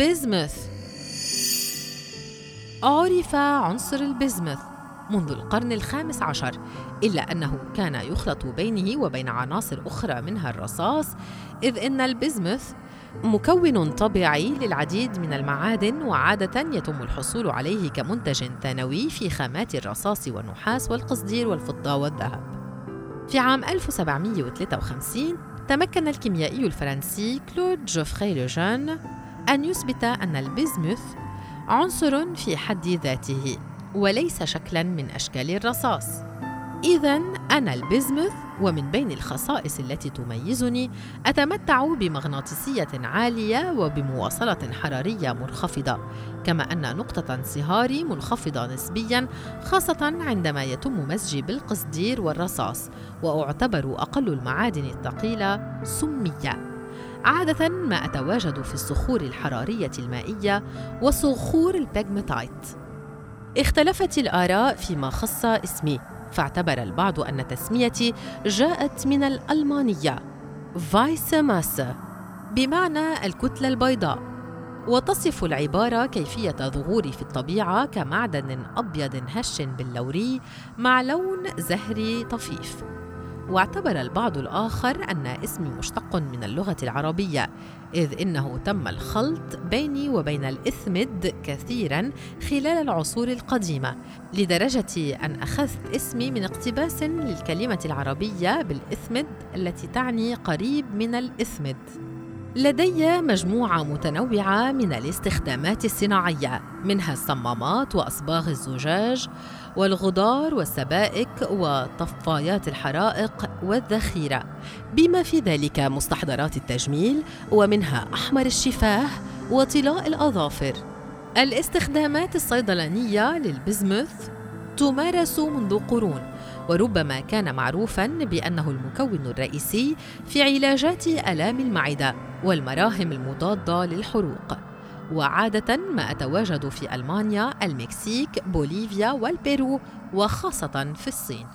البيزموث عرف عنصر البيزموث منذ القرن الخامس عشر إلا أنه كان يخلط بينه وبين عناصر أخرى منها الرصاص إذ إن البيزموث مكون طبيعي للعديد من المعادن وعادة يتم الحصول عليه كمنتج ثانوي في خامات الرصاص والنحاس والقصدير والفضة والذهب. في عام 1753 تمكن الكيميائي الفرنسي كلود جوفري لوجان أن يثبت أن البيزموث عنصر في حد ذاته وليس شكلا من أشكال الرصاص. إذا أنا البيزموث ومن بين الخصائص التي تميزني أتمتع بمغناطيسية عالية وبمواصلة حرارية منخفضة، كما أن نقطة انصهاري منخفضة نسبياً خاصة عندما يتم مزجي بالقصدير والرصاص، وأعتبر أقل المعادن الثقيلة سمية. عادة ما أتواجد في الصخور الحرارية المائية وصخور البيغماتايت. اختلفت الآراء فيما خص اسمي فاعتبر البعض أن تسميتي جاءت من الألمانية weiße Masse بمعنى الكتلة البيضاء وتصف العبارة كيفية ظهوري في الطبيعة كمعدن أبيض هش بلوري مع لون زهري طفيف واعتبر البعض الآخر أن اسمي مشتق من اللغة العربية إذ إنه تم الخلط بيني وبين الإثمد كثيرا خلال العصور القديمة لدرجة أن أخذت اسمي من اقتباس للكلمة العربية بالإثمد التي تعني قريب من الإثمد. لدي مجموعة متنوعة من الاستخدامات الصناعية منها الصمامات وأصباغ الزجاج والغدار والسبائك وطفايات الحرائق والذخيرة. بما في ذلك مستحضرات التجميل ومنها أحمر الشفاه وطلاء الأظافر. الاستخدامات الصيدلانية للبزموث تمارس منذ قرون. وربما كان معروفا بأنه المكون الرئيسي في علاجات آلام المعدة والمراهم المضادة للحروق. وعادة ما أتواجد في ألمانيا المكسيك بوليفيا والبيرو وخاصة في الصين.